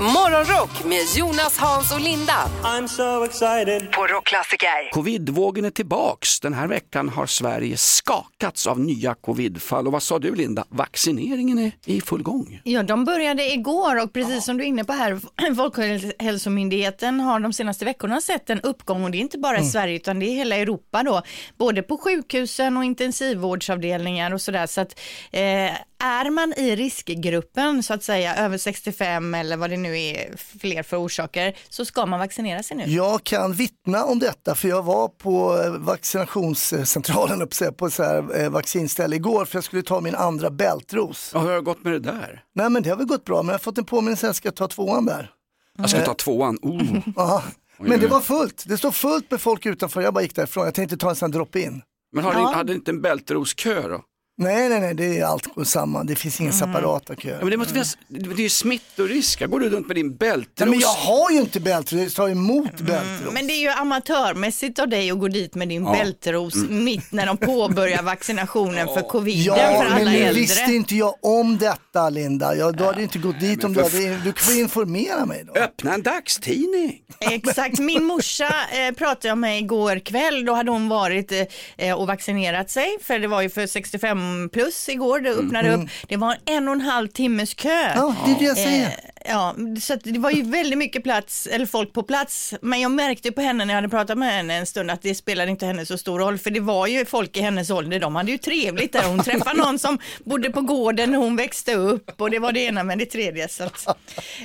Morgonrock med Jonas, Hans och Linda. I'm so excited. På Rockklassiker. Covidvågen är tillbaks. Den här veckan har Sverige skakats av nya covidfall. Och vad sa du Linda? Vaccineringen är i full gång. Ja, de började igår och precis som du är inne på här, (clears throat) Folkhälsomyndigheten har de senaste veckorna sett en uppgång och det är inte bara i Mm. Sverige utan det är hela Europa då, både på sjukhusen och intensivvårdsavdelningar och sådär. Så att eh, är man i riskgruppen så att säga över 65 eller vad det nu är fler för orsaker så ska man vaccinera sig nu. Jag kan vittna om detta för jag var på eh, vaccinationscentralen på så här eh, vaccinställe igår för jag skulle ta min andra bältros. Ja, hur har det gått med det där? Nej men det har väl gått bra men jag har fått en påminnelse att jag ska ta tvåan där. Jag ska ta tvåan. Oh. (laughs) Men det var fullt, det stod fullt med folk utanför, jag bara gick därifrån, jag tänkte ta en sån drop-in. Men har Ja. ni, hade ni inte en bältroskö då? Nej, nej, nej, det är allt går samman, det finns ingen separata kö. Ja, men det, måste finnas, det är ju smittorisk. Går du runt med din bältros? Nej, men jag har ju inte bältros, jag tar emot bältros. Men det är ju amatörmässigt av dig att gå dit med din Ja. bältros Mm. mitt när de påbörjar vaccinationen för coviden Ja, för men alla nu äldre. visste inte jag om detta Linda. Jag, du hade inte gått dit om du hade, du får informera mig då. Öppna en dagstidning. Exakt, min morsa eh, pratade jag med igår kväll, då hade hon varit eh, och vaccinerat sig, för det var ju för 65 plus igår, det öppnade Mm. upp, det var en och en halv timmes kö. Ja, det är det jag säger. Eh, ja, så att det var ju väldigt mycket plats, eller folk på plats, men jag märkte på henne när jag hade pratat med henne en stund att det spelade inte henne så stor roll, för det var ju folk i hennes ålder, de hade ju trevligt där, hon träffade (laughs) någon som bodde på gården när hon växte upp och det var det ena med det tredje. Så att,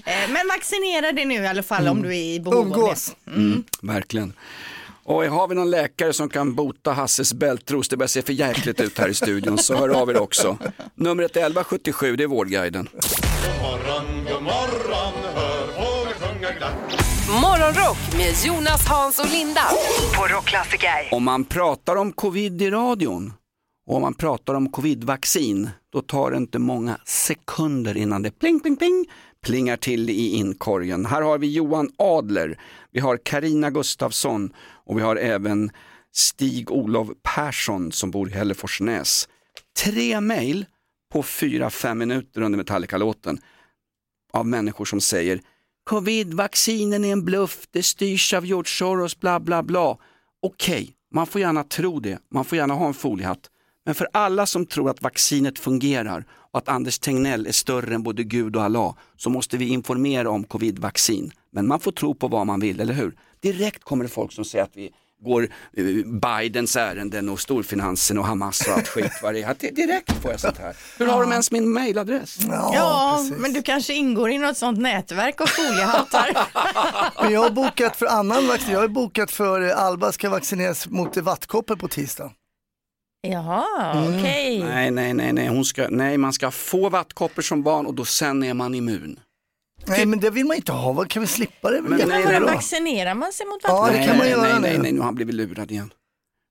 eh, men vaccinera dig nu i alla fall om du är i behov av det. Mm, verkligen. Och har vi någon läkare som kan bota Hasses bältros, det börjar se för jäkligt ut här i studion, så hör av er också. Numret är 1177, det är Vårdguiden. morgon, god morgon, hör fåglar sjunga glatt. Morgonrock med Jonas, Hans och Linda. På Rockklassiker. Om man pratar om covid i radion och om man pratar om covidvaccin, då tar det inte många sekunder innan det pling, pling, pling plingar till i inkorgen. Här har vi Johan Adler, vi har Karina Gustafsson och vi har även Stig-Olof Persson som bor i Hälleforsnäs. Tre mejl på fyra fem minuter under Metallica-låten av människor som säger Covid-vaccinen är en bluff, det styrs av George Soros, bla bla bla. Okej, man får gärna tro det, man får gärna ha en foliehatt. Men för alla som tror att vaccinet fungerar och att Anders Tegnell är större än både Gud och Allah så måste vi informera om covid-vaccin. Men man får tro på vad man vill, eller hur? Direkt kommer det folk som säger att vi går eh, Bidens ärenden och storfinansen och Hamas och allt skit vad det är. Direkt får jag sånt här. Hur har de ens min mailadress? Ja, men du kanske ingår i något sånt nätverk av foliehattar. (laughs) Men jag har bokat för annan vaccin. Jag har bokat för eh, Alba ska vaccineras mot vattkoppor på tisdag. Jaha, Mm. okej. Nej, nej, nej, nej. Hon ska, nej, man ska få vattkoppor som barn och då sen är man immun. Nej men det vill man inte ha, Vad kan vi slippa det? Men Men, nej, Men vaccinerar man sig mot Ja, vattkoppor? det kan man nej, göra nej, nu. nej, nej, nu har han blivit lurad igen.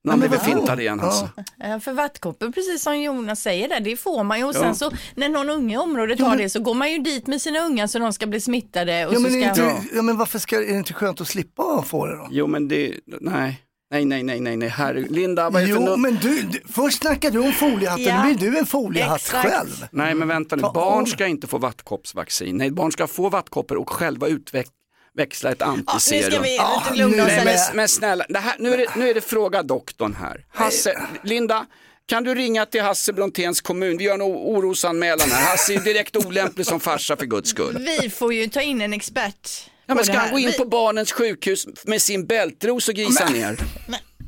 Nu har men han blivit fintad igen alltså. Ja, för vattkoppor, precis som Jonas säger där, det får man ju och Ja. sen så när någon unge i området har det så går man ju dit med sina ungar så de ska bli smittade och Ja så men, ska... är inte, ja, men varför ska, är det inte skönt att slippa få det då? Jo men det, nej, nej, nej, nej, nej, nej, herregud. Linda, vad är det för Jo men du, du, först snackar du om foliehatten, Ja, nu blir du en foliehatt exakt. själv. Nej men vänta nu, Ta barn ska inte få vattkoppsvaccin. Nej, barn ska få vattkoppor och själva utveckla ett Ja, nu antiserum. ska vi lugna oss. Nej, här men, men snälla, det här, nu, är det, nu är det fråga doktorn här. Hasse, Linda, kan du ringa till Hasse Bronténs kommun? Vi gör en o- orosanmälan här. Hasse är direkt olämplig som farsa för guds skull. Vi får ju ta in en expert. Ja, men ska det han gå in vi, på barnens sjukhus med sin bältros och grisa ner?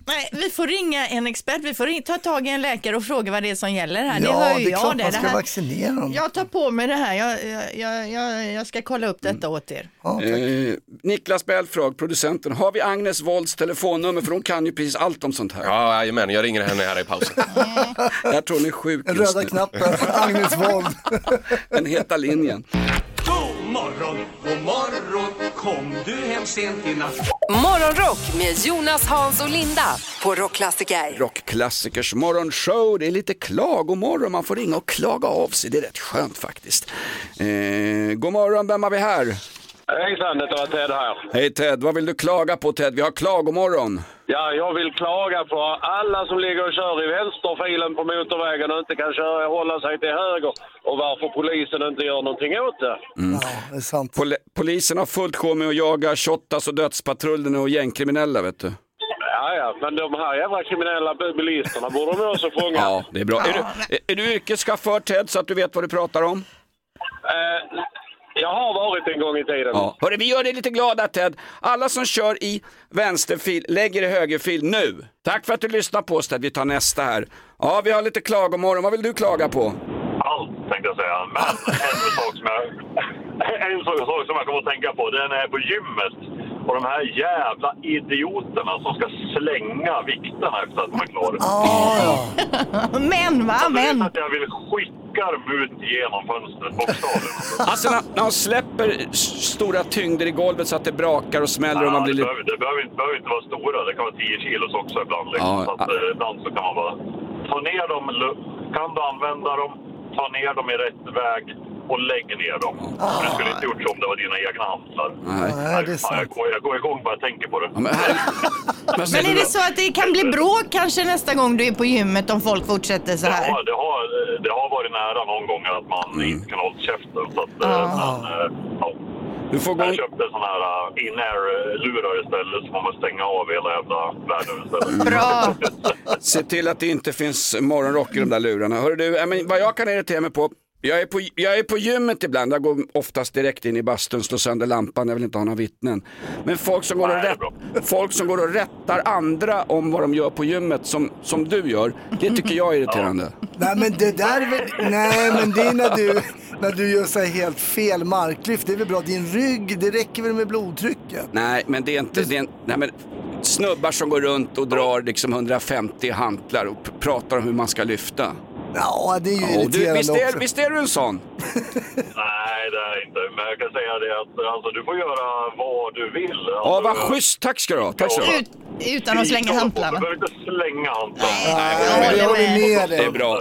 nej, vi får ringa en expert, vi får ta tag i en läkare och fråga vad det är som gäller här. det Ja hör det ju är jag. klart det, man det ska här. vaccinera dem. Jag tar på mig det här, jag, jag, jag, jag, ska kolla upp detta åt er. Ja. Eh, Niklas Belfrag, producenten, har vi Agnes Wolds telefonnummer? För hon kan ju precis allt om sånt här. Ja, jajamän, jag ringer henne här i pausen. (laughs) Jag tror hon är sjuk Den just röda nu. knappen, Agnes Wold. (laughs) Den heta linjen. God morgon, god morgon Kom du hem sent i natt Morgonrock med Jonas, Hans och Linda på Rockklassiker. Rockklassikers morgonshow. Det är lite klagomorgon. Man får ringa och klaga av sig. Det är rätt skönt faktiskt. Eh, god morgon, vem har vi här? Hejsan, det var Ted här. Hej Ted, vad vill du klaga på Ted? Vi har klagomorgon. Ja, jag vill klaga på alla som ligger och kör i vänsterfilen på motorvägen och inte kan köra, hålla sig till höger och varför polisen inte gör någonting åt det. Det är sant. Pol- polisen har fullt sjå med att jaga Shottaz och dödspatrullen och gängkriminella vet du. Ja, ja, men de här jävla kriminella bilisterna borde de också fånga. (laughs) Ja, det är bra. Är, du, är, är du yrkeschaufför Ted så att du vet vad du pratar om? Eh, jag har varit en gång i tiden. Ja. Hörru, vi gör dig lite glada Ted. Alla som kör i vänsterfil lägger i högerfil nu. Tack för att du lyssnar på oss Ted. Vi tar nästa här. Ja, vi har lite klagomorgon. Vad vill du klaga på? allt tänkte jag säga. Men en sak som jag, (laughs) en sak sak som jag kommer att tänka på, den är på gymmet. Och de här jävla idioterna som ska slänga vikterna efter att de är klara. Men va, Alltså, men. så att jag vill skicka dem ut genom fönstret, bokstavligen. Alltså när, när de släpper s- stora tyngder i golvet så att det brakar och smäller och man blir det, lite... behöver, det behöver, inte, behöver inte vara stora, det kan vara 10 kilos också ibland. Liksom. Ja, så att, eh, ibland så kan man bara ta ner dem, lu- kan du använda dem, ta ner dem i rätt väg och lägg ner dem. För du skulle inte gjort så om det var dina egna hantlar. Nej. Nej, det är Fan, jag, går, jag går igång bara jag tänker på det. Ja, men, (laughs) men, Men är det så att det kan bli bråk kanske nästa gång du är på gymmet om folk fortsätter så Det här? har, det, har, det har varit nära någon gång att man Mm. inte kan hålla käften. Så att, eh, men, eh, ja. Du får gå... Jag köpte sådana här uh, in-air-lurar istället så man måste stänga av hela jävla världen istället. (laughs) Bra. Se till att det inte finns morgonrock i de där lurarna. Hörru du, men vad jag kan irritera mig på jag är, på, jag är på gymmet ibland, jag går oftast direkt in i bastun, slår sönder lampan, jag vill inte ha några vittnen. Men folk som, går och rätt, folk som går och rättar andra om vad de gör på gymmet, som, som du gör, det tycker jag är irriterande. Nej men det där är väl, nej men det är när du, när du gör så här helt fel marklyft. Det är väl bra, din rygg, det räcker väl med blodtrycket? Nej, men det är inte, det är, nej, men snubbar som går runt och drar liksom 150 hantlar och pratar om hur man ska lyfta. Ja, det är ju Ja, du, visst, är, också. visst är du en sån? (laughs) Nej, det är inte. Men jag kan säga det att alltså, du får göra vad du vill. Alltså, Ja, vad schysst, tack ska du ha. Tack ska du ha. Ut, utan att slänga hantlarna. Du behöver inte slänga hantlarna. Nej, jag håller med Det dig. är bra.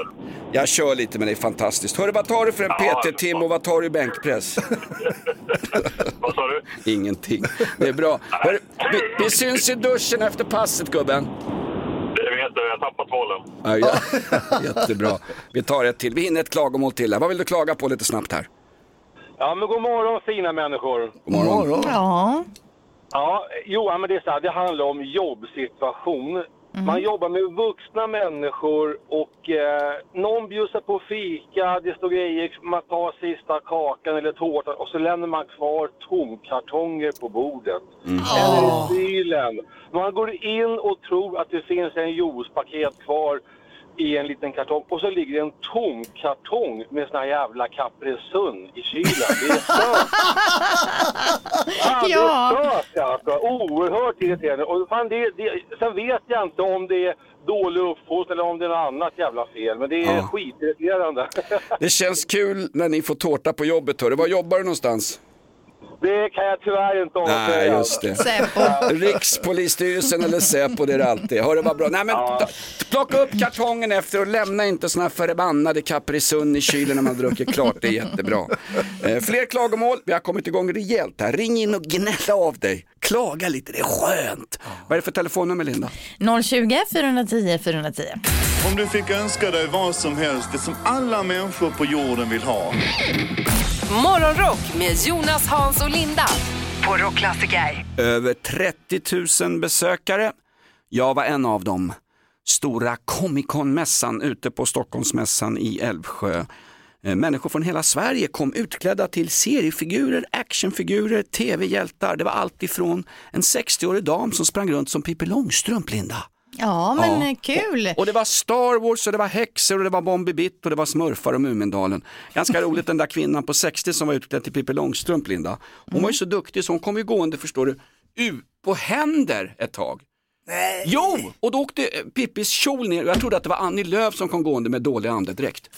Jag kör lite men det är fantastiskt. Hörru, vad tar du för en Ja, PT-tim och vad tar du i bänkpress? (laughs) Vad sa du? Ingenting. Det är bra. Hörru, vi, vi syns i duschen efter passet gubben. Det vet du, jag har tappat tvålen. Ja, ja. (laughs) Jättebra. Vi tar ett till. Vi hinner ett klagomål till här. Vad vill du klaga på lite snabbt här? Ja, men god morgon fina människor. God morgon. Ja. Ja, jo, men det är så här, det handlar om jobbsituation. Man jobbar med vuxna människor och eh, någon bjussar på fika, det står grejer, man tar sista kakan eller tårtan och så lämnar man kvar tomkartonger på bordet. Eller i kylen. Man går in och tror att det finns en juicepaket kvar i en liten kartong och så ligger det en tom kartong med såna jävla Capri Sun i kylen. Det är stört! (laughs) Ja, det är stört alltså. Oerhört irriterande. Och fan, det, det, sen vet jag inte om det är dålig uppfostran eller om det är något annat jävla fel. Men det är Ja. skitirriterande. Det känns kul när ni får tårta på jobbet. Hörru. Var jobbar du någonstans? Det kan jag tyvärr inte avslöja. Nej, just det. Rikspolisstyrelsen eller Säpo, det är det alltid. Hörru, vad bra. Nej, men ta, plocka upp kartongen efter och lämna inte såna här förbannade Capri Sun i kylen när man druckit klart. Det är jättebra. Eh, fler klagomål. Vi har kommit igång rejält här. Ring in och gnälla av dig. Klaga lite, det är skönt. Vad är det för telefonnummer, Linda? 020 410 410. Om du fick önska dig vad som helst, det som alla människor på jorden vill ha. Morgonrock med Jonas, Hans och Linda på Rockklassiker. Över 30 000 besökare. Jag var en av dem. Stora Comic Con-mässan ute på Stockholmsmässan i Älvsjö. Eh, Människor från hela Sverige kom utklädda till seriefigurer, actionfigurer, tv-hjältar. Det var allt ifrån en 60-årig dam som sprang runt som Pippi Långstrump, Linda. Ja, men Ja. kul. Och det var Star Wars och det var häxor och det var Bombi Bitt och det var smurfar och Mumindalen. Ganska (laughs) roligt den där kvinnan på 60 som var utklädd till Pippi Långstrump, Linda. Hon var ju så duktig så hon kom ju gående, förstår du, ut på händer ett tag. Nej. Jo, och då åkte Pippis kjol ner och jag trodde att det var Annie Lööf som kom gående med dålig andedräkt.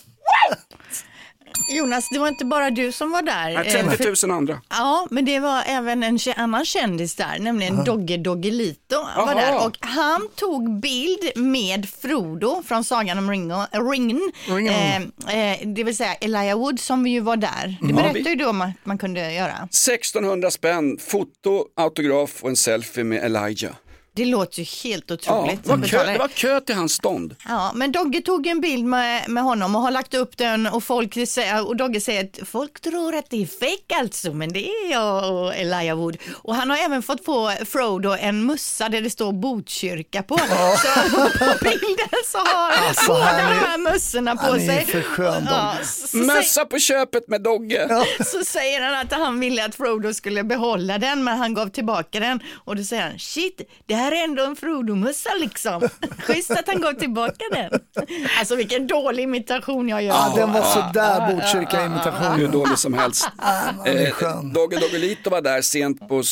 Jonas, det var inte bara du som var där. Nej, Eh, 30 000 andra. Ja, men det var även en annan kändis där, nämligen Dogge Doggelito var där och han tog bild med Frodo från Sagan om Ringo, Ringen, Ringen. eh, eh, det vill säga Elijah Wood som ju var där. Det Mm. berättade Ja, ju du om att man kunde göra. 1600 spänn, foto, autograf och en selfie med Elijah. Det låter ju helt Ja, otroligt. det, var kö, det var kö till hans stånd. Ja, men Dogge tog en bild med, med honom och har lagt upp den och, folk säger, och Dogge säger att folk tror att det är fake alltså, men det är jag och Elijah Wood. Och han har även fått på Frodo en mössa där det står Botkyrka på. Så på bilden så har Alltså, båda han är- de här mössorna på han är sig. för skön, ja, Mössa på köpet med Dogge. så säger han att han ville att Frodo skulle behålla den, men han gav tillbaka den. Och då säger han, shit, det här är ändå en Frodo-mössa liksom. (laughs) Schysst att han gav tillbaka den. Alltså vilken dålig imitation jag gör. Ja, den var sådär Botkyrka-imitation. Hur dålig som helst. Eh. Dogge Doggelito var där sent på,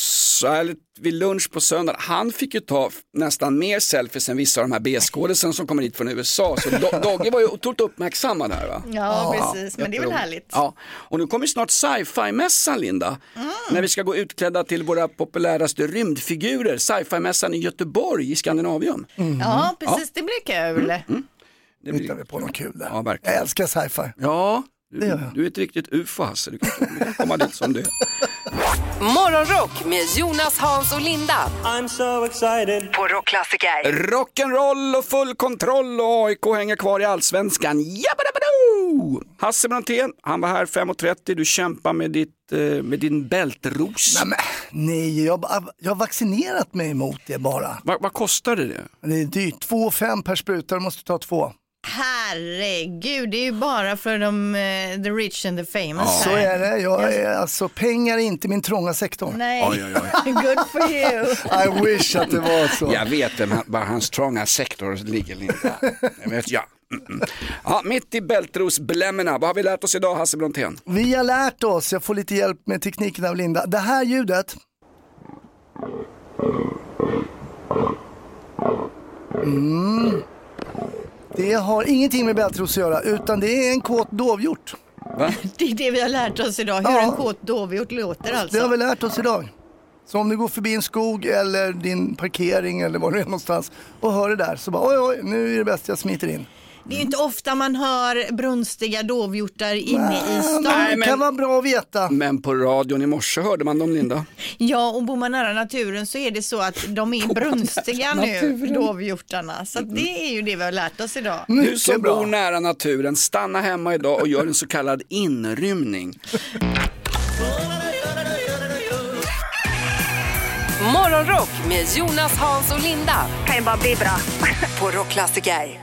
vid lunch på söndag. Han fick ju ta nästan mer selfies än vissa av de här B-skådisarna som kommer hit från USA. Så Do- (laughs) Dogge var ju otroligt uppmärksammad här va? Ja, precis. Men det är väl härligt. Ja, och nu kommer snart sci-fi-mässan Linda. Mm. När vi ska gå utklädda till våra populäraste rymdfigurer. Sci-fi-mässan i Göteborg i Skandinavium. Ja, precis. Det blir kul. Det Nu hittar vi på något kul där. Ja, verkligen. Jag älskar sci-fi. Ja, du, du är ett riktigt ufo Hasse. Du kan komma dit som du är. Morgonrock med Jonas, Hans och Linda. I'm so excited. På Rockklassiker. Rock'n'roll och full kontroll och AIK hänger kvar i allsvenskan. Jabbadabadoo! Hasse Brontén, han var här 5.30. Du kämpar med, ditt, eh, med din bältros. Nej, men, nej jag, jag har vaccinerat mig emot det bara. Vad, vad kostade det? Det är dyrt. Två och fem per spruta, du måste ta två. Herregud, det är ju bara för de, eh, the rich and the famous. Så här. är det. Jag är, alltså, pengar är inte min trånga sektor. Nej, Oj, oj, oj. (laughs) good for you. I wish att det var så. Jag vet vem han- var hans trånga sektor ligger Linda. Jag vet, ja. Mm, mm. ja, mitt i bältrosblämmorna, vad har vi lärt oss idag Hasse Brontén? Vi har lärt oss, jag får lite hjälp med tekniken av Linda. Det här ljudet. Mm. Det har ingenting med bältros att göra, utan det är en kåt dovhjort. (laughs) Det är det vi har lärt oss idag, hur Ja. en kåt dovhjort låter alltså. Det har vi lärt oss idag. Så om du går förbi en skog eller din parkering eller var du är någonstans och hör det där så bara oj oj, nu är det bäst jag smiter in. Det är ju inte ofta man hör brunstiga dovhjortar inne i Nej, stan. men det kan vara bra att veta. Men på radion i morse hörde man dem Linda. (laughs) Ja, och bor man nära naturen så är det så att de är (laughs) brunstiga nu, naturen. dovhjortarna. Så att det är ju det vi har lärt oss idag. Du som bor nära naturen, stanna hemma idag och gör en så kallad inrymning. Morgonrock med Jonas, Hans och Linda. Kan ju bara bli bra. (laughs) På Rockklassiker.